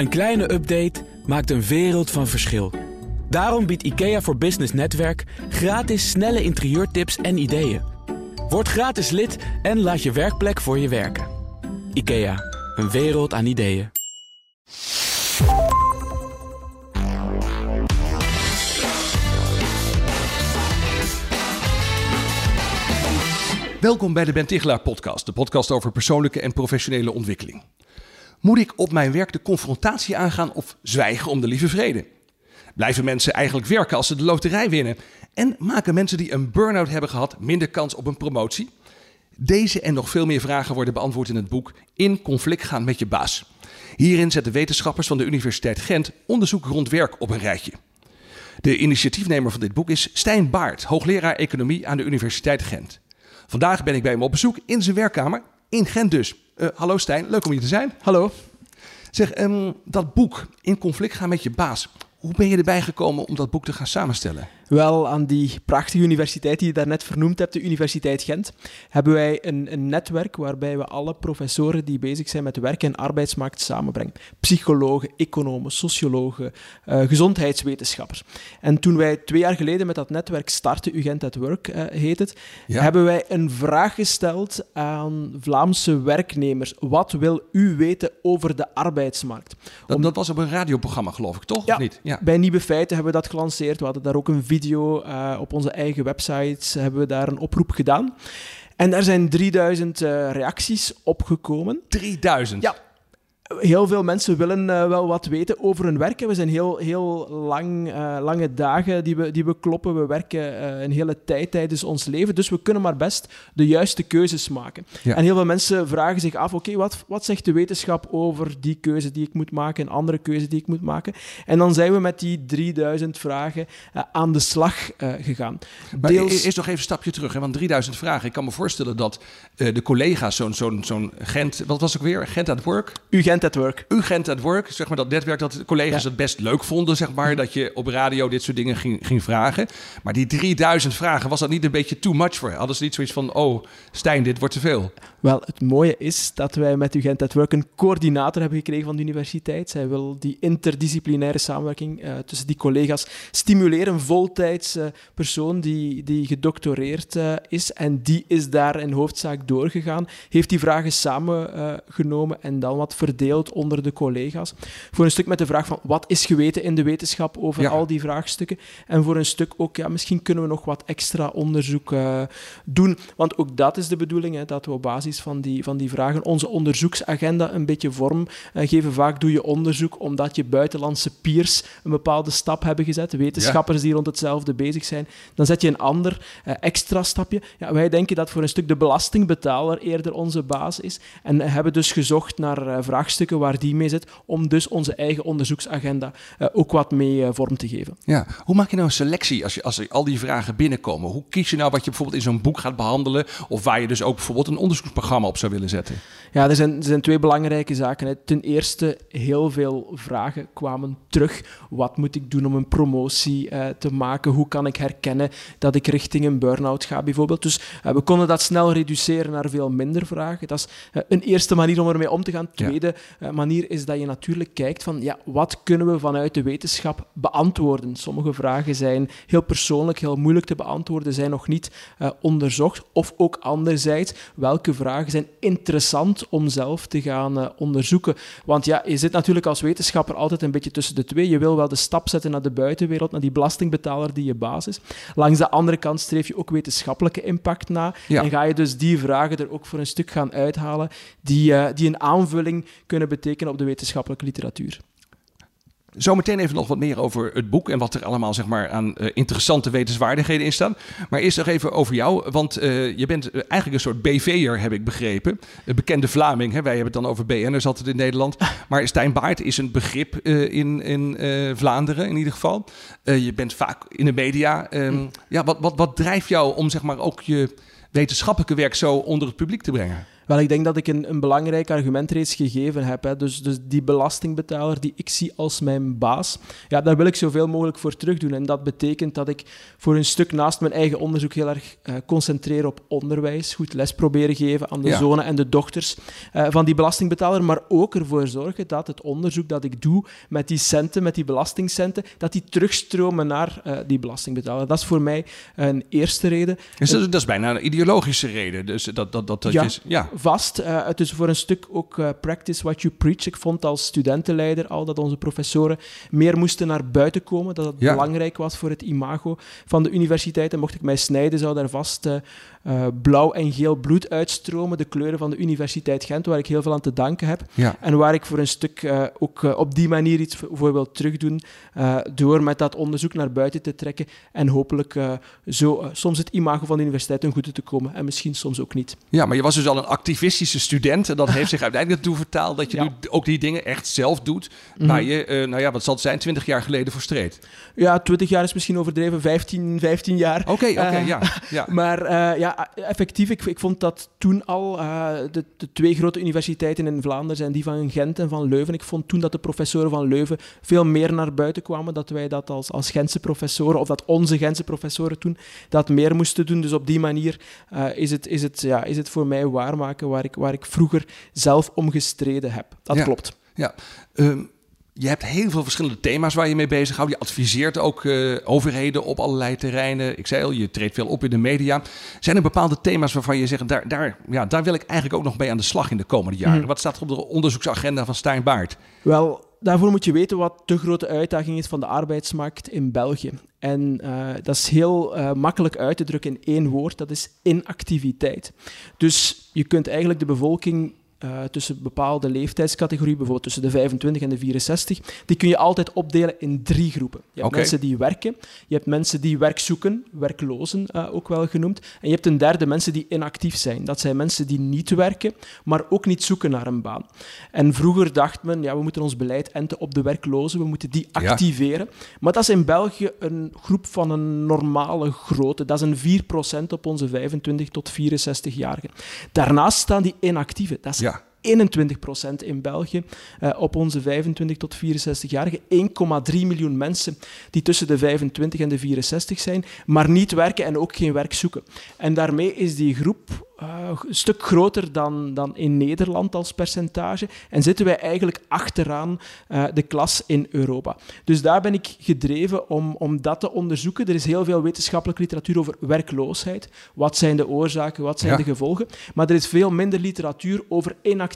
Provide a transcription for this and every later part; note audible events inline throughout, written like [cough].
Een kleine update maakt een wereld van verschil. Daarom biedt IKEA voor Business Netwerk gratis snelle interieurtips en ideeën. Word gratis lid en laat je werkplek voor je werken. IKEA, een wereld aan ideeën. Welkom bij de Ben Tichelaar podcast, de podcast over persoonlijke en professionele ontwikkeling. Moet ik op mijn werk de confrontatie aangaan of zwijgen om de lieve vrede? Blijven mensen eigenlijk werken als ze de loterij winnen? En maken mensen die een burn-out hebben gehad minder kans op een promotie? Deze en nog veel meer vragen worden beantwoord in het boek In conflict gaan met je baas. Hierin zetten wetenschappers van de Universiteit Gent onderzoek rond werk op een rijtje. De initiatiefnemer van dit boek is Stijn Baart, hoogleraar economie aan de Universiteit Gent. Vandaag ben ik bij hem op bezoek in zijn werkkamer in Gent dus. Uh, hallo Stijn, leuk om hier te zijn. Hallo. Zeg, um, dat boek, In conflict gaan met je baas. Hoe ben je erbij gekomen om dat boek te gaan samenstellen? Wel, aan die prachtige universiteit die je daarnet vernoemd hebt, de Universiteit Gent, hebben wij een, een, netwerk waarbij we alle professoren die bezig zijn met werk- en arbeidsmarkt samenbrengen. Psychologen, economen, sociologen, uh, gezondheidswetenschappers. En toen wij twee jaar geleden met dat netwerk starten, UGent at Work uh, heet het, ja. hebben wij een vraag gesteld aan Vlaamse werknemers. Wat wil u weten over de arbeidsmarkt? Dat, Om... dat was op een radioprogramma, geloof ik, toch? Ja, of niet? ja, bij Nieuwe Feiten hebben we dat gelanceerd. We hadden daar ook een video video uh, op onze eigen websites hebben we daar een oproep gedaan. En daar zijn 3000 uh, reacties opgekomen. 3000? Ja, heel veel mensen willen uh, wel wat weten over hun werk. We zijn heel, heel lang, uh, lange dagen die we, die we kloppen. We werken uh, een hele tijd tijdens ons leven. Dus we kunnen maar best de juiste keuzes maken. Ja. En heel veel mensen vragen zich af: oké, okay, wat, wat zegt de wetenschap over die keuze die ik moet maken en andere keuze die ik moet maken? En dan zijn we met die 3000 vragen aan de slag gegaan. Maar Deels... is nog even een stapje terug, hè? want 3000 vragen. Ik kan me voorstellen dat de collega's, zo'n zo'n zo'n Gent, wat was ik weer? Gent at Work? U Gent at Work. Gent at Work, zeg maar dat netwerk dat collega's ja. het best leuk vonden, zeg maar, dat je op radio dit soort dingen ging, ging vragen. Maar die 3000 vragen, was dat niet een beetje too much voor je? Hadden ze niet zoiets van, oh Stijn, dit wordt te veel? Wel, het mooie is dat wij met Gent at Work een coördinator hebben gekregen van de universiteit. Zij wil die interdisciplinaire samenwerking uh, tussen die collega's stimuleren. Een voltijds uh, persoon die, die gedoctoreerd uh, is en die is daar in hoofdzaak doorgegaan, heeft die vragen samengenomen en dan wat verdeeld onder de collega's. Voor een stuk met de vraag van wat is geweten in de wetenschap over ja. al die vraagstukken. En voor een stuk ook, ja, misschien kunnen we nog wat extra onderzoek uh, doen. Want ook dat is de bedoeling, hè, dat we op basis van die, van die vragen onze onderzoeksagenda een beetje vorm uh, geven. Vaak doe je onderzoek omdat je buitenlandse peers een bepaalde stap hebben gezet. Wetenschappers ja. die rond hetzelfde bezig zijn. Dan zet je een ander uh, extra stapje. Ja, wij denken dat voor een stuk de belastingbetaler eerder onze baas is. En hebben dus gezocht naar vraagstukken waar die mee zit, om dus onze eigen onderzoeksagenda uh, ook wat mee uh, vorm te geven. Ja, hoe maak je nou een selectie als, je, als er al die vragen binnenkomen? Hoe kies je nou wat je bijvoorbeeld in zo'n boek gaat behandelen, of waar je dus ook bijvoorbeeld een onderzoeksprogramma op zou willen zetten? Ja, er zijn, er zijn twee belangrijke zaken. Hè. Ten eerste, heel veel vragen kwamen terug. Wat moet ik doen om een promotie uh, te maken? Hoe kan ik herkennen dat ik richting een burn-out ga, bijvoorbeeld? Dus we konden dat snel reduceren naar veel minder vragen. Dat is een eerste manier om ermee om te gaan. Tweede. Manier is dat je natuurlijk kijkt van ja, wat kunnen we vanuit de wetenschap beantwoorden. Sommige vragen zijn heel persoonlijk, heel moeilijk te beantwoorden, zijn nog niet uh, onderzocht. Of ook anderzijds, welke vragen zijn interessant om zelf te gaan uh, onderzoeken. Want ja, je zit natuurlijk als wetenschapper altijd een beetje tussen de twee. Je wil wel de stap zetten naar de buitenwereld, naar die belastingbetaler die je baas is. Langs de andere kant streef je ook wetenschappelijke impact na. Ja. En ga je dus die vragen er ook voor een stuk gaan uithalen die, uh, die een aanvulling kunnen betekenen op de wetenschappelijke literatuur. Zometeen even nog wat meer over het boek en wat er allemaal zeg maar, aan uh, interessante wetenswaardigheden in staan. Maar eerst nog even over jou, want uh, je bent eigenlijk een soort BV'er, heb ik begrepen. Een bekende Vlaming, hè? wij hebben het dan over BN'ers altijd in Nederland. Maar Stijn Baart is een begrip uh, in, in Vlaanderen in ieder geval. je bent vaak in de media. Um, ja, wat, wat, wat drijft jou om zeg maar, ook je wetenschappelijke werk zo onder het publiek te brengen? Wel, ik denk dat ik een, een belangrijk argument reeds gegeven heb. Hè. Dus, dus die belastingbetaler die ik zie als mijn baas, ja, daar wil ik zoveel mogelijk voor terugdoen. En dat betekent dat ik voor een stuk naast mijn eigen onderzoek heel erg uh, concentreer op onderwijs, goed les proberen geven aan de zonen en de dochters uh, van die belastingbetaler, maar ook ervoor zorgen dat het onderzoek dat ik doe met die centen, met die belastingcenten, dat die terugstromen naar uh, die belastingbetaler. Dat is voor mij een eerste reden. Dus dat, dat, is bijna een ideologische reden. Dus dat, dat, dat, dat ja, is, ja, vast. Uh, het is voor een stuk ook uh, practice what you preach. Ik vond als studentenleider al dat onze professoren meer moesten naar buiten komen, dat het ja. belangrijk was voor het imago van de universiteit. En mocht ik mij snijden, zou daar vast uh, uh, blauw en geel bloed uitstromen, de kleuren van de Universiteit Gent, waar ik heel veel aan te danken heb. Ja. En waar ik voor een stuk uh, ook uh, op die manier iets voor wil terugdoen, door met dat onderzoek naar buiten te trekken en hopelijk zo soms het imago van de universiteit ten goede te komen en misschien soms ook niet. Ja, maar je was dus al een activistische student en dat heeft zich uiteindelijk ertoe vertaald dat je ja. ook die dingen echt zelf doet, mm-hmm. waar je, nou ja, wat zal het zijn, 20 jaar geleden voor streed? Ja, 20 jaar is misschien overdreven, 15, 15 jaar. Oké, okay, oké, okay, ja, ja. [laughs] Maar ja, effectief. Ik, ik, vond dat toen al uh, de, de, twee grote universiteiten in Vlaanderen zijn die van Gent en van Leuven. Ik vond toen dat de professoren van Leuven veel meer naar buiten kwamen. Dat wij dat als, als Gentse professoren, of dat onze Gentse professoren toen, dat meer moesten doen. Dus op die manier uh, is, het, is, het, ja, is het voor mij waarmaken waar ik, waar ik vroeger zelf om gestreden heb. Dat ja. klopt. Ja. Um je hebt heel veel verschillende thema's waar je mee bezighoudt. Je adviseert ook uh, overheden op allerlei terreinen. Ik zei al, je treedt veel op in de media. Zijn er bepaalde thema's waarvan je zegt, daar, daar, ja, daar wil ik eigenlijk ook nog mee aan de slag in de komende jaren? Mm. Wat staat er op de onderzoeksagenda van Stijn Baart? Wel, daarvoor moet je weten wat de grote uitdaging is van de arbeidsmarkt in België. En uh, dat is heel uh, makkelijk uit te drukken in één woord, dat is inactiviteit. Dus je kunt eigenlijk de bevolking uh, tussen bepaalde leeftijdscategorieën, bijvoorbeeld tussen de 25 en de 64, die kun je altijd opdelen in drie groepen. Je hebt okay. mensen die werken, je hebt mensen die werk zoeken, werklozen uh, ook wel genoemd, en je hebt een derde, mensen die inactief zijn. Dat zijn mensen die niet werken, maar ook niet zoeken naar een baan. En vroeger dacht men, ja, we moeten ons beleid enten op de werklozen, we moeten die activeren. Ja. Maar dat is in België een groep van een normale grootte. Dat is een 4% op onze 25 tot 64-jarigen. Daarnaast staan die inactieven. Dat is ja. 21% in België uh, op onze 25 tot 64-jarigen. 1,3 miljoen mensen die tussen de 25 en de 64 zijn, maar niet werken en ook geen werk zoeken. En daarmee is die groep uh, een stuk groter dan, dan in Nederland als percentage. En zitten wij eigenlijk achteraan uh, de klas in Europa. Dus daar ben ik gedreven om, om dat te onderzoeken. Er is heel veel wetenschappelijke literatuur over werkloosheid. Wat zijn de oorzaken, wat zijn Ja. de gevolgen? Maar er is veel minder literatuur over inactiviteit.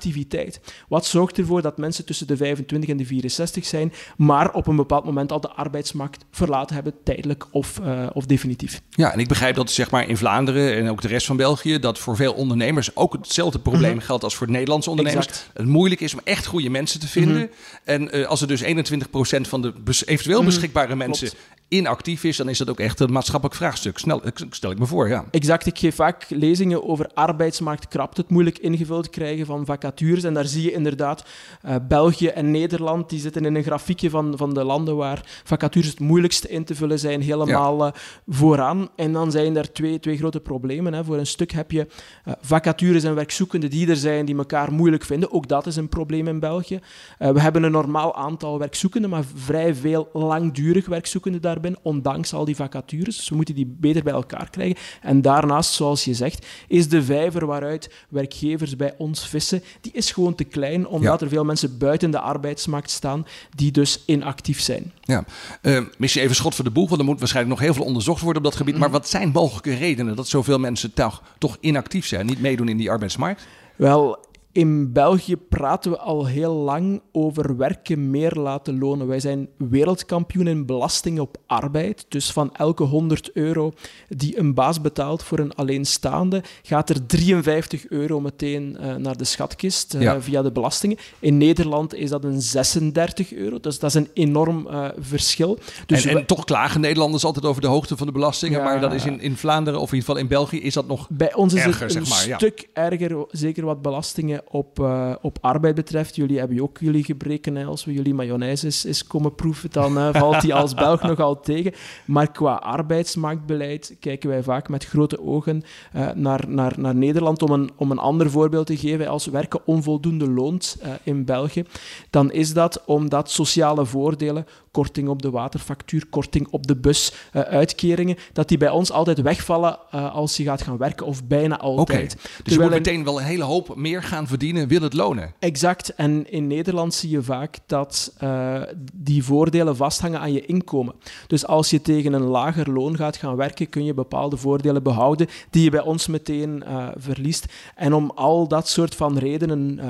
Wat zorgt ervoor dat mensen tussen de 25 en de 64 zijn, maar op een bepaald moment al de arbeidsmarkt verlaten hebben, tijdelijk of, uh, of definitief? Ja, en ik begrijp dat zeg maar in Vlaanderen en ook de rest van België, dat voor veel ondernemers ook hetzelfde probleem Mhm. geldt als voor Nederlandse ondernemers. Exact. Het moeilijk is om echt goede mensen te vinden. Mhm. En eh, als er dus 21% van de bes- eventueel Mhm, beschikbare mensen inactief is, dan is dat ook echt een maatschappelijk vraagstuk. Snel, stel ik me voor, ja. Exact, ik geef vaak lezingen over arbeidsmarktkrapte, het moeilijk ingevuld krijgen van En daar zie je inderdaad eh, België en Nederland, die zitten in een grafiekje van, van de landen waar vacatures het moeilijkste in te vullen zijn, helemaal eh, vooraan. En dan zijn er twee, twee grote problemen. Hè. Voor een stuk heb je eh, vacatures en werkzoekenden die er zijn, die elkaar moeilijk vinden. Ook dat is een probleem in België. We hebben een normaal aantal werkzoekenden, maar vrij veel langdurig werkzoekenden daarbij, ondanks al die vacatures. Dus we moeten die beter bij elkaar krijgen. En daarnaast, zoals je zegt, is de vijver waaruit werkgevers bij ons vissen, die is gewoon te klein, omdat er veel mensen buiten de arbeidsmarkt staan, die dus inactief zijn. ja. Eh, mis je even schot voor de boeg, want er moet waarschijnlijk nog heel veel onderzocht worden op dat gebied. Mhm. Maar wat zijn mogelijke redenen dat zoveel mensen toch, toch inactief zijn, niet meedoen in die arbeidsmarkt? Wel, in België praten we al heel lang over werken meer laten lonen. Wij zijn wereldkampioen in belasting op arbeid. Dus van elke 100 euro die een baas betaalt voor een alleenstaande, gaat er 53 euro meteen uh, naar de schatkist uh, Ja. via de belastingen. In Nederland is dat een 36 euro. Dus dat is een enorm uh, verschil. Dus en, toch klagen Nederlanders altijd over de hoogte van de belastingen. Ja. Maar dat is in, in Vlaanderen of in ieder geval in België is dat nog Bij ons is erger, het een zeg maar, ja. stuk erger, zeker wat belastingen op, uh, op arbeid betreft, jullie hebben ook jullie gebreken. Hè. Als we jullie mayonaise is, is komen proeven, dan uh, [laughs] valt die als Belg nogal tegen. Maar qua arbeidsmarktbeleid kijken wij vaak met grote ogen uh, naar, naar, naar Nederland. Om een, om een ander voorbeeld te geven, als werken onvoldoende loont in België, dan is dat omdat sociale voordelen korting op de waterfactuur, korting op de bus, uh, uitkeringen, dat die bij ons altijd wegvallen uh, als je gaat gaan werken, of bijna altijd. Okay. Dus je moet meteen wel een hele hoop meer gaan verdienen, wil het lonen. Exact. En in Nederland zie je vaak dat uh, die voordelen vasthangen aan je inkomen. Dus als je tegen een lager loon gaat gaan werken, kun je bepaalde voordelen behouden die je bij ons meteen verliest. En om al dat soort van redenen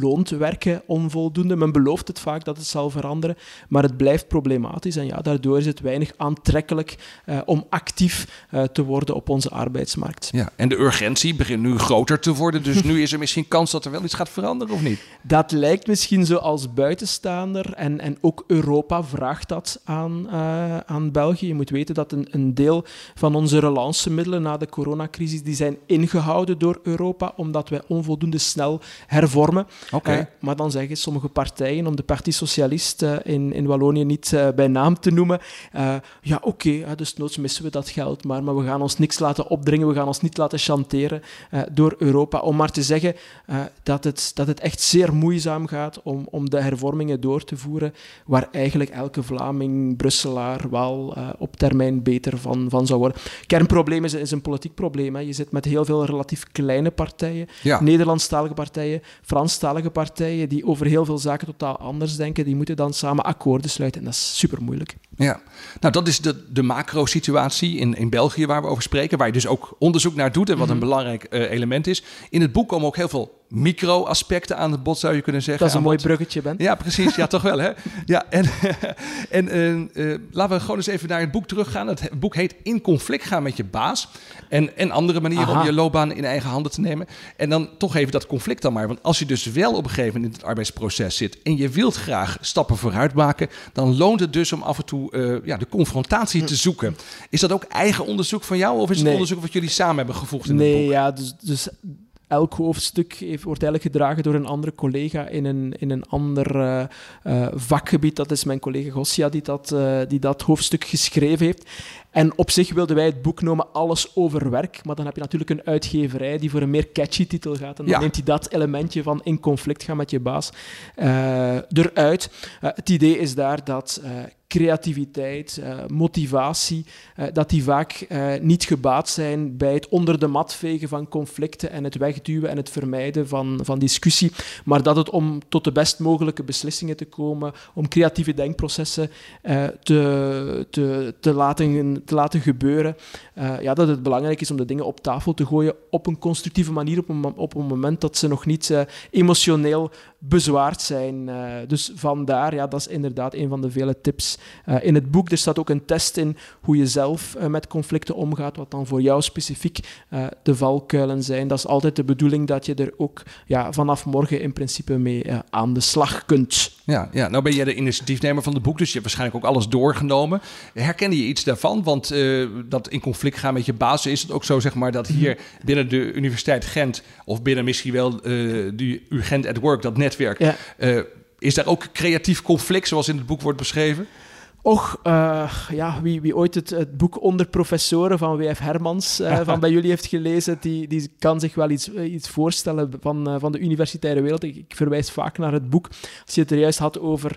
loont werken onvoldoende. Men belooft het vaak dat het zal veranderen, maar het blijft problematisch. En ja, daardoor is het weinig aantrekkelijk uh, om actief uh, te worden op onze arbeidsmarkt. Ja, en de urgentie begint nu groter te worden. Dus nu is er misschien kans dat er wel iets gaat veranderen, of niet? Dat lijkt misschien zo als buitenstaander. En, en ook Europa vraagt dat aan, uh, aan België. Je moet weten dat een, een deel van onze relancemiddelen na de coronacrisis die zijn ingehouden door Europa, omdat wij onvoldoende snel hervormen. Okay. maar dan zeggen sommige partijen, om de Partie Socialist in, in Wallonië niet uh, bij naam te noemen. Uh, ja, oké, okay, dus noods missen we dat geld, maar, maar we gaan ons niks laten opdringen, we gaan ons niet laten chanteren uh, door Europa. Om maar te zeggen dat, het, dat het echt zeer moeizaam gaat om, om de hervormingen door te voeren, waar eigenlijk elke Vlaming, Brusselaar wel op termijn beter van, van zou worden. Kernprobleem is, is een politiek probleem. Hè. Je zit met heel veel relatief kleine partijen, ja. Nederlandstalige partijen, Franstalige partijen, die over heel veel zaken totaal anders denken. Die moeten dan samen akkoorden sluiten dat is super moeilijk. Ja, nou dat is de, de macro-situatie in, in België waar we over spreken, waar je dus ook onderzoek naar doet en wat een mm -hmm. belangrijk uh, element is. In het boek komen ook heel veel micro-aspecten aan het bod, zou je kunnen zeggen. Dat is een mooi bruggetje, Ben. Ja, precies. Ja, [laughs] toch wel, hè? Ja, en, [laughs] en uh, uh, laten we gewoon eens even naar het boek teruggaan. Het boek heet In conflict gaan met je baas. En, en andere manieren Aha. om je loopbaan in eigen handen te nemen. En dan toch even dat conflict dan maar. Want als je dus wel op een gegeven moment in het arbeidsproces zit... en je wilt graag stappen vooruit maken... dan loont het dus om af en toe uh, ja, de confrontatie hm. te zoeken. Is dat ook eigen onderzoek van jou? Of is het nee. onderzoek wat jullie samen hebben gevoegd in nee, het boek? ja, dus... dus elk hoofdstuk wordt eigenlijk gedragen door een andere collega in een, in een ander uh, uh, vakgebied. Dat is mijn collega Gossia die dat, uh, die dat hoofdstuk geschreven heeft. En op zich wilden wij het boek noemen Alles over werk. Maar dan heb je natuurlijk een uitgeverij die voor een meer catchy titel gaat. En dan Ja. neemt hij dat elementje van in conflict gaan met je baas eh, eruit. Eh, het idee is daar dat eh, creativiteit, motivatie, dat die vaak niet gebaat zijn bij het onder de mat vegen van conflicten en het wegduwen en het vermijden van, van discussie, maar dat het om tot de best mogelijke beslissingen te komen, om creatieve denkprocessen te, te, te, laten, te laten gebeuren, eh, ja, dat het belangrijk is om de dingen op tafel te gooien op een constructieve manier, op een, op een moment dat ze nog niet eh, emotioneel bezwaard zijn. Eh, dus vandaar, ja, dat is inderdaad een van de vele tips eh, in het boek. Er staat ook een test in hoe je zelf eh, met conflicten omgaat, wat dan voor jou specifiek de valkuilen zijn. Dat is altijd de bedoeling dat je er ook ja, vanaf morgen in principe mee aan de slag kunt. Ja, ja, nou ben jij de initiatiefnemer van het boek, dus je hebt waarschijnlijk ook alles doorgenomen. Herkende je iets daarvan? Want dat in conflict gaan met je baas, is het ook zo zeg maar dat hier binnen de Universiteit Gent, of binnen misschien wel de UGent at Work, dat netwerk, Ja. eh, is daar ook creatief conflict, zoals in het boek wordt beschreven? Och, eh, ja, wie, wie ooit het, het boek Onder Professoren van W.F. Hermans eh, [laughs] van bij jullie heeft gelezen, die, die kan zich wel iets, eh, iets voorstellen van, van de universitaire wereld. Ik, ik verwijs vaak naar het boek. Als je het er juist had over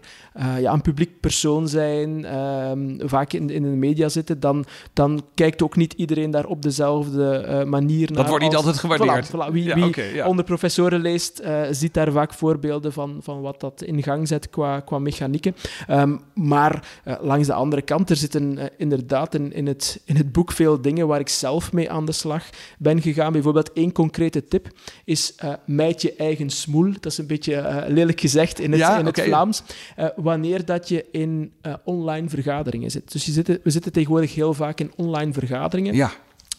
ja, een publiek persoon zijn, ehm, vaak in, in de media zitten, dan, dan kijkt ook niet iedereen daar op dezelfde manier naar. Dat wordt niet als- altijd gewaardeerd. Voilà, voilà. Wie, Ja, wie oké, ja. onder professoren leest, ziet daar vaak voorbeelden van, van wat dat in gang zet qua, qua mechanieken. Ehm, maar langs de andere kant, er zitten eh, inderdaad in, in, het, in het boek veel dingen waar ik zelf mee aan de slag ben gegaan. Bijvoorbeeld één concrete tip is mijt je eigen smoel. Dat is een beetje eh, lelijk gezegd in het, Ja, in het. Vlaams. Wanneer dat je in online vergaderingen zit. Dus je zit, we zitten tegenwoordig heel vaak in online vergaderingen. Ja,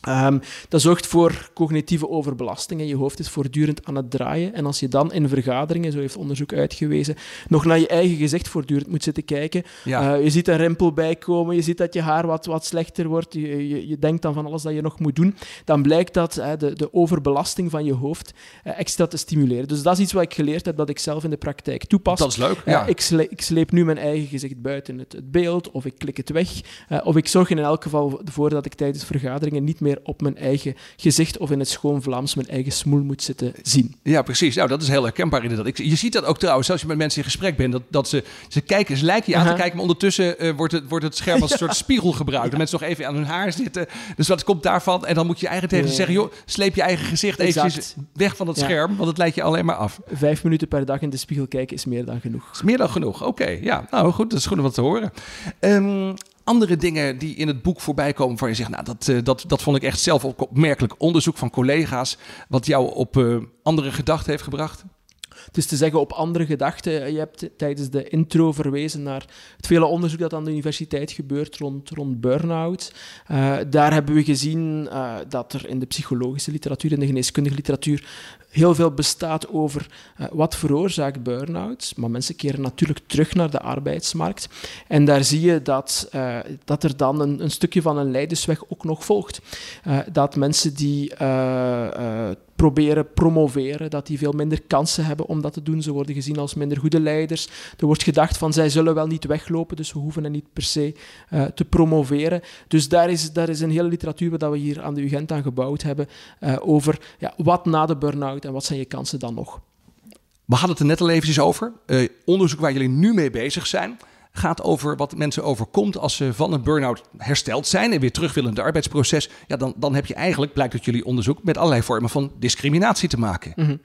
Um, dat zorgt voor cognitieve overbelasting en je hoofd is voortdurend aan het draaien. En als je dan in vergaderingen, zo heeft onderzoek uitgewezen, nog naar je eigen gezicht voortdurend moet zitten kijken, ja. uh, je ziet een rimpel bijkomen, je ziet dat je haar wat, wat slechter wordt, je, je, je denkt dan van alles dat je nog moet doen, dan blijkt dat uh, de, de overbelasting van je hoofd uh, extra te stimuleren. Dus dat is iets wat ik geleerd heb dat ik zelf in de praktijk toepas. Dat is leuk, ja. ik, sle ik, sleep nu mijn eigen gezicht buiten het, het beeld, of ik klik het weg, of ik zorg in elk geval ervoor dat ik tijdens vergaderingen niet meer op mijn eigen gezicht of in het schoon Vlaams mijn eigen smoel moet zitten zien. Ja, precies. Nou, dat is heel herkenbaar inderdaad. Ik, je ziet dat ook trouwens, als je met mensen in gesprek bent, dat, dat ze, ze kijken, ze lijken je aan te kijken, maar ondertussen uh, wordt, het, wordt het scherm als een [laughs] soort spiegel gebruikt. Dat mensen nog even aan hun haar zitten. Dus wat komt daarvan? En dan moet je eigenlijk tegen ze zeggen, joh, sleep je eigen gezicht even weg van het scherm, want het leidt je alleen maar af. Vijf minuten per dag in de spiegel kijken is meer dan genoeg. Is meer dan genoeg, oké. Ja, nou goed, dat is goed om wat te horen. Um, andere dingen die in het boek voorbij komen waar je zegt, nou, dat, uh, dat, dat vond ik echt zelf ook opmerkelijk onderzoek van collega's, wat jou op uh, andere gedachten heeft gebracht? Dus te zeggen op andere gedachten. Je hebt tijdens de intro verwezen naar het vele onderzoek dat aan de universiteit gebeurt rond, rond burn-out. Daar hebben we gezien dat er in de psychologische literatuur, in de geneeskundige literatuur, heel veel bestaat over uh, wat veroorzaakt burn-out. Maar mensen keren natuurlijk terug naar de arbeidsmarkt. En daar zie je dat, uh, dat er dan een, een, stukje van een leidersweg ook nog volgt. Uh, dat mensen die proberen promoveren, dat die veel minder kansen hebben om dat te doen. Ze worden gezien als minder goede leiders. Er wordt gedacht van zij zullen wel niet weglopen, dus we hoeven hen niet per se te promoveren. Dus daar is, daar is een hele literatuur dat we hier aan de UGent aan gebouwd hebben over ja, wat na de burn-out en wat zijn je kansen dan nog. We hadden het er net al eventjes over. Uh, onderzoek waar jullie nu mee bezig zijn gaat over wat mensen overkomt als ze van een burn-out hersteld zijn en weer terug willen in het arbeidsproces. Ja, dan, dan heb je eigenlijk, blijkt uit jullie onderzoek, met allerlei vormen van discriminatie te maken. Mm -hmm.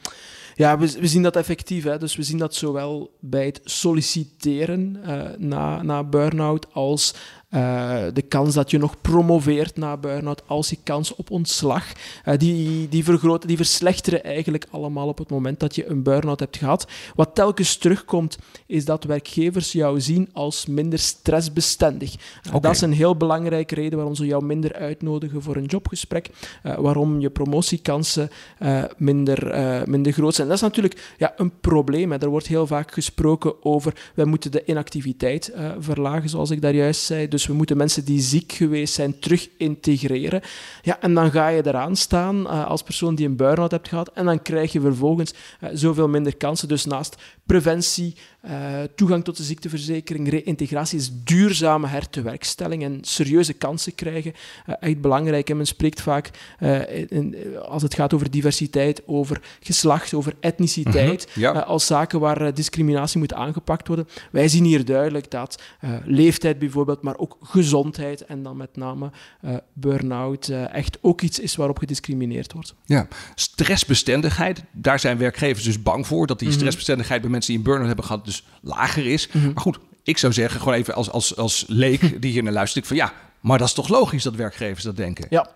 Ja, we, we, zien dat effectief. Hè. Dus we zien dat zowel bij het solliciteren uh, na, na burn-out als uh, de kans dat je nog promoveert na burn-out, als die kans op ontslag, uh, die, die vergroten, die verslechteren eigenlijk allemaal op het moment dat je een burn-out hebt gehad. Wat telkens terugkomt, is dat werkgevers jou zien als minder stressbestendig. Okay. Dat is een heel belangrijke reden waarom ze jou minder uitnodigen voor een jobgesprek, waarom je promotiekansen minder, minder groot zijn. Dat is natuurlijk ja, een probleem. Hè. Er wordt heel vaak gesproken over, wij moeten de inactiviteit verlagen, zoals ik daar juist zei. Dus we moeten mensen die ziek geweest zijn terug integreren. Ja, en dan ga je eraan staan uh, als persoon die een burn-out hebt gehad. En dan krijg je vervolgens uh, zoveel minder kansen. Dus naast preventie, uh, toegang tot de ziekteverzekering, reïntegratie is duurzame hertewerkstelling en serieuze kansen krijgen echt belangrijk. En men spreekt vaak, in, als het gaat over diversiteit, over geslacht, over etniciteit, ja. als zaken waar discriminatie moet aangepakt worden. Wij zien hier duidelijk dat leeftijd bijvoorbeeld, maar ook gezondheid en dan met name burn-out echt ook iets is waarop gediscrimineerd wordt. Ja, stressbestendigheid, daar zijn werkgevers dus bang voor, dat die mhm. stressbestendigheid bij mensen die een burn-out hebben gehad dus lager is. Mm -hmm. Maar goed, ik zou zeggen, gewoon even als, als, als leek [laughs] die hier naar luistert, van ja, maar dat is toch logisch dat werkgevers dat denken? Ja,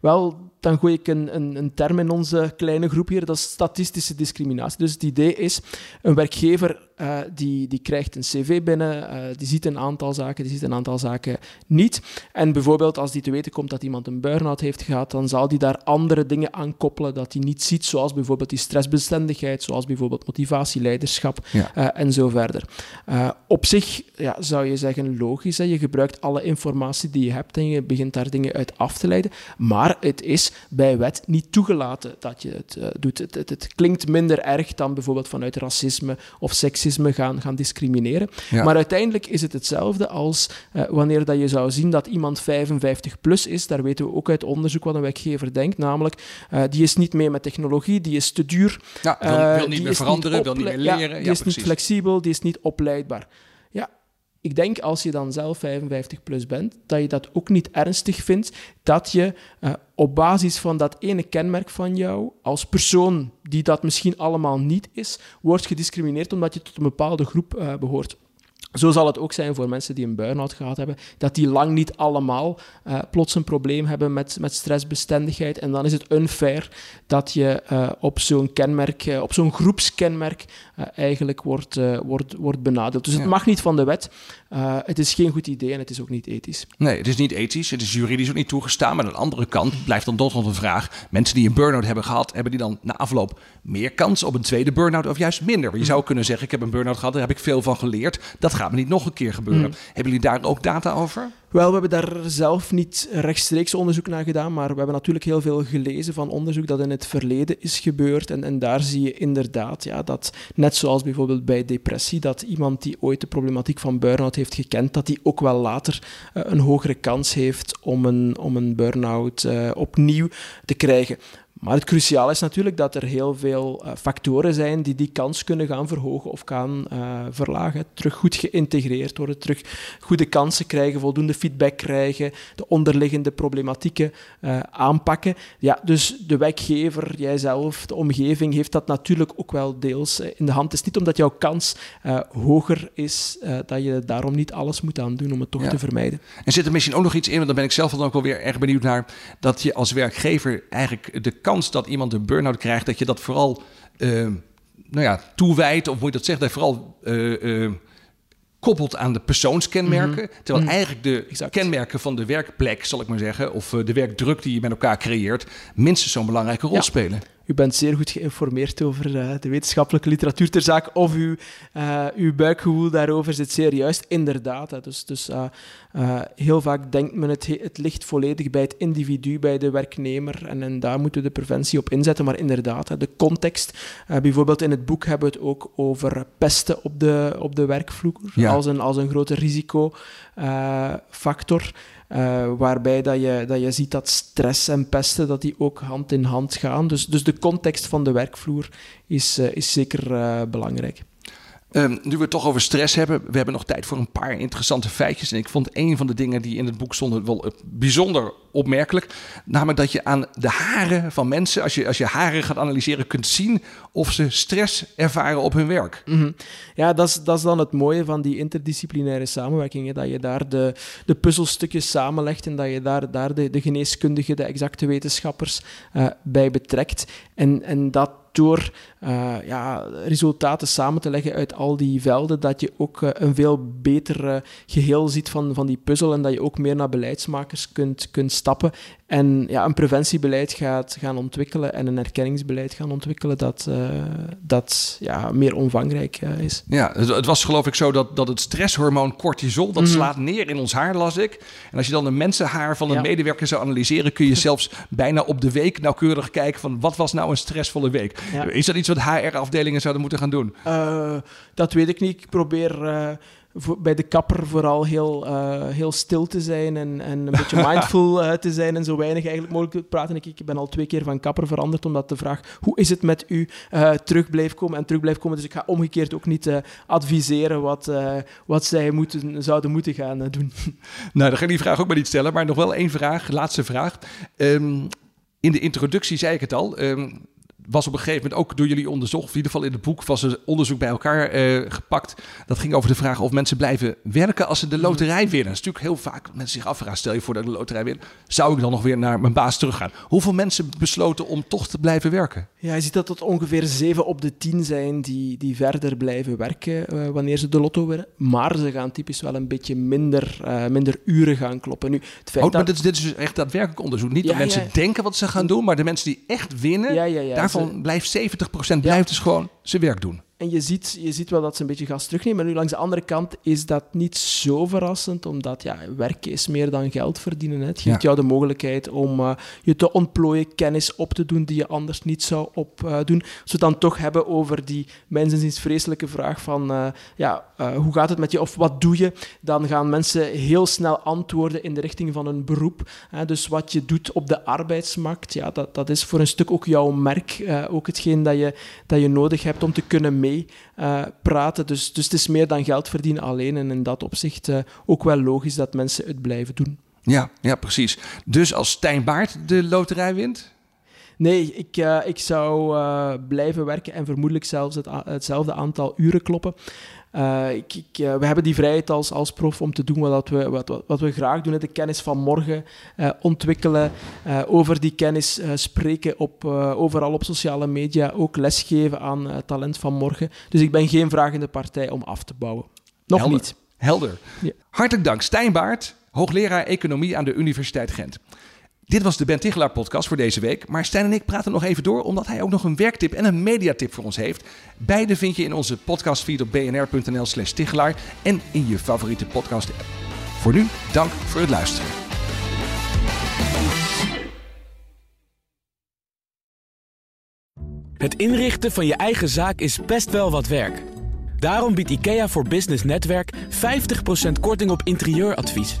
wel, dan gooi ik een, een, een, term in onze kleine groep hier, dat is statistische discriminatie. Dus het idee is, een werkgever uh, die, die krijgt een cv binnen, uh, die ziet een aantal zaken, die ziet een aantal zaken niet. En bijvoorbeeld als die te weten komt dat iemand een burn-out heeft gehad, dan zal die daar andere dingen aan koppelen dat hij niet ziet, zoals bijvoorbeeld die stressbestendigheid, zoals bijvoorbeeld motivatie, leiderschap ja. uh, en zo verder. op zich ja, zou je zeggen logisch, hè? je gebruikt alle informatie die je hebt en je begint daar dingen uit af te leiden, maar het is bij wet niet toegelaten dat je het doet. Het, het, het klinkt minder erg dan bijvoorbeeld vanuit racisme of seksisme gaan, gaan discrimineren. Ja. Maar uiteindelijk is het hetzelfde als uh, wanneer dat je zou zien dat iemand 55 plus is. Daar weten we ook uit onderzoek wat een werkgever denkt. Namelijk, uh, die is niet mee met technologie, die is te duur. Ja, wil, wil niet meer veranderen, wil niet meer leren. Ja, die is niet flexibel, die is niet opleidbaar. Ik denk als je dan zelf 55 plus bent, dat je dat ook niet ernstig vindt dat je uh, op basis van dat ene kenmerk van jou, als persoon die dat misschien allemaal niet is, wordt gediscrimineerd omdat je tot een bepaalde groep uh, behoort. Zo zal het ook zijn voor mensen die een burn-out gehad hebben, dat die lang niet allemaal uh, plots een probleem hebben met, met stressbestendigheid. En dan is het unfair dat je uh, op zo'n kenmerk, uh, op zo'n groepskenmerk, eigenlijk wordt, wordt, wordt benadeeld. Dus het mag niet van de wet. Het is geen goed idee en het is ook niet ethisch. Nee, het is niet ethisch, het is juridisch ook niet toegestaan. Maar aan de andere kant blijft dan toch nog een vraag: mensen die een burn-out hebben gehad, hebben die dan na afloop meer kans op een tweede burn-out of juist minder? Want je zou kunnen zeggen: ik heb een burn-out gehad, daar heb ik veel van geleerd. Dat gaat me niet nog een keer gebeuren. Mm. Hebben jullie daar ook data over? Wel, we hebben daar zelf niet rechtstreeks onderzoek naar gedaan, maar we hebben natuurlijk heel veel gelezen van onderzoek dat in het verleden is gebeurd. En, en daar zie je inderdaad ja, dat, net zoals bijvoorbeeld bij depressie, dat iemand die ooit de problematiek van burn-out heeft gekend, dat die ook wel later uh, een hogere kans heeft om een, om een burn-out uh, opnieuw te krijgen. Maar het cruciaal is natuurlijk dat er heel veel uh, factoren zijn die die kans kunnen gaan verhogen of gaan uh, verlagen. Terug goed geïntegreerd worden, terug goede kansen krijgen, voldoende feedback krijgen, de onderliggende problematieken uh, aanpakken. Ja, dus de werkgever, jijzelf, de omgeving heeft dat natuurlijk ook wel deels in de hand. Het is niet omdat jouw kans hoger is dat je daarom niet alles moet aan doen om het toch ja. te vermijden. En zit er misschien ook nog iets in, want daar ben ik zelf dan ook wel weer erg benieuwd naar, dat je als werkgever eigenlijk de kans dat iemand een burn-out krijgt, dat je dat vooral uh, nou ja, toewijdt, of moet je dat zeggen, dat je vooral uh, uh, koppelt aan de persoonskenmerken. Mm -hmm. Terwijl mm. eigenlijk de exact. kenmerken van de werkplek, zal ik maar zeggen, of de werkdruk die je met elkaar creëert, minstens zo'n belangrijke rol ja. spelen. U bent zeer goed geïnformeerd over uh, de wetenschappelijke literatuur ter zaak, of uw, uh, uw buikgevoel daarover zit zeer juist. Inderdaad. Hè. Dus, dus uh, heel vaak denkt men het, het ligt volledig bij het individu, bij de werknemer. En, en daar moeten we de preventie op inzetten. Maar inderdaad, hè, de context. bijvoorbeeld in het boek hebben we het ook over pesten op de, op de werkvloer ja. als, een, als een grote risicofactor. Uh, waarbij dat je, dat je ziet dat stress en pesten dat die ook hand in hand gaan. Dus, dus de context van de werkvloer is, uh, is zeker belangrijk. Um, nu we het toch over stress hebben, we hebben nog tijd voor een paar interessante feitjes. En ik vond een van de dingen die in het boek stonden wel bijzonder opmerkelijk. Namelijk dat je aan de haren van mensen, als je, als je haren gaat analyseren, kunt zien of ze stress ervaren op hun werk. -hmm. Ja, dat is, dat is dan het mooie van die interdisciplinaire samenwerking. Hè? Dat je daar de, de puzzelstukjes samenlegt en dat je daar, daar de, de geneeskundigen, de exacte wetenschappers uh, bij betrekt. En, en dat door uh, ja, resultaten samen te leggen uit al die velden, dat je ook uh, een veel beter uh, geheel ziet van, van die puzzel en dat je ook meer naar beleidsmakers kunt, kunt stappen en ja, een preventiebeleid gaat gaan ontwikkelen en een herkenningsbeleid gaan ontwikkelen dat, dat ja, meer omvangrijk is. Ja, het, het, was geloof ik zo dat, dat het stresshormoon cortisol, dat mm -hmm. slaat neer in ons haar, las ik. En als je dan een mensenhaar van een ja. medewerker zou analyseren, kun je zelfs bijna op de week nauwkeurig kijken van wat was nou een stressvolle week. Ja. Is dat iets wat HR-afdelingen zouden moeten gaan doen? Uh, dat weet ik niet. Ik probeer voor, bij de kapper vooral heel, uh, heel stil te zijn en, en een beetje [laughs] mindful te zijn en zo weinig eigenlijk mogelijk te praten. Ik, ik ben al twee keer van kapper veranderd omdat de vraag hoe is het met u terug blijft komen en terug blijft komen. Dus ik ga omgekeerd ook niet adviseren wat, wat zij moeten, zouden moeten gaan doen. [laughs] Nou, dan ga ik die vraag ook maar niet stellen, maar nog wel één vraag, laatste vraag. Um, in de introductie zei ik het al. Um, was op een gegeven moment ook door jullie onderzocht, of in ieder geval in het boek was er onderzoek bij elkaar uh, gepakt. Dat ging over de vraag of mensen blijven werken als ze de loterij winnen. Dat is natuurlijk heel vaak mensen zich afvragen, stel je voor dat ik de loterij win, zou ik dan nog weer naar mijn baas teruggaan? Hoeveel mensen besloten om toch te blijven werken? Ja, je ziet dat tot ongeveer 7 op de 10 zijn die, die verder blijven werken uh, wanneer ze de lotto winnen. Maar ze gaan typisch wel een beetje minder, uh, minder uren gaan kloppen. Nu, het feit oh, dat... maar dit, dit is dus echt daadwerkelijk onderzoek. Niet ja, dat mensen ja. denken wat ze gaan doen, maar de mensen die echt winnen, ja, ja, ja. Daarvan blijft 70% blijft dus gewoon zijn werk doen. En je ziet, je ziet wel dat ze een beetje gas terugnemen. Maar nu langs de andere kant is dat niet zo verrassend, omdat ja, werken is meer dan geld verdienen. Hè. Het geeft ja. jou de mogelijkheid om uh, je te ontplooien, kennis op te doen die je anders niet zou opdoen. Uh, Als we het dan toch hebben over die mensenziens vreselijke vraag van uh, ja, hoe gaat het met je of wat doe je, dan gaan mensen heel snel antwoorden in de richting van een beroep. Hè. Dus wat je doet op de arbeidsmarkt, ja, dat, dat is voor een stuk ook jouw merk, ook hetgeen dat je, dat je nodig hebt om te kunnen uh, praten. Dus, dus het is meer dan geld verdienen alleen. En in dat opzicht uh, ook wel logisch dat mensen het blijven doen. Ja, ja, precies. Dus als Stijn Baart de loterij wint? Nee, ik, uh, ik zou uh, blijven werken en vermoedelijk zelfs het, hetzelfde aantal uren kloppen. Uh, ik, ik, we hebben die vrijheid als, als prof om te doen wat, we, wat, wat we graag doen. De kennis van morgen ontwikkelen, over die kennis spreken op, overal op sociale media, ook lesgeven aan talent van morgen. Dus ik ben geen vragende partij om af te bouwen. Nog Helder. niet. Helder. Ja. Hartelijk dank, Stijn Baart, hoogleraar Economie aan de Universiteit Gent. Dit was de Ben Tichelaar podcast voor deze week. Maar Stijn en ik praten nog even door, omdat hij ook nog een werktip en een mediatip voor ons heeft. Beide vind je in onze podcastfeed op bnr.nl slash Tichelaar en in je favoriete podcast app. Voor nu, dank voor het luisteren. Het inrichten van je eigen zaak is best wel wat werk. Daarom biedt IKEA voor Business Netwerk 50% korting op interieuradvies.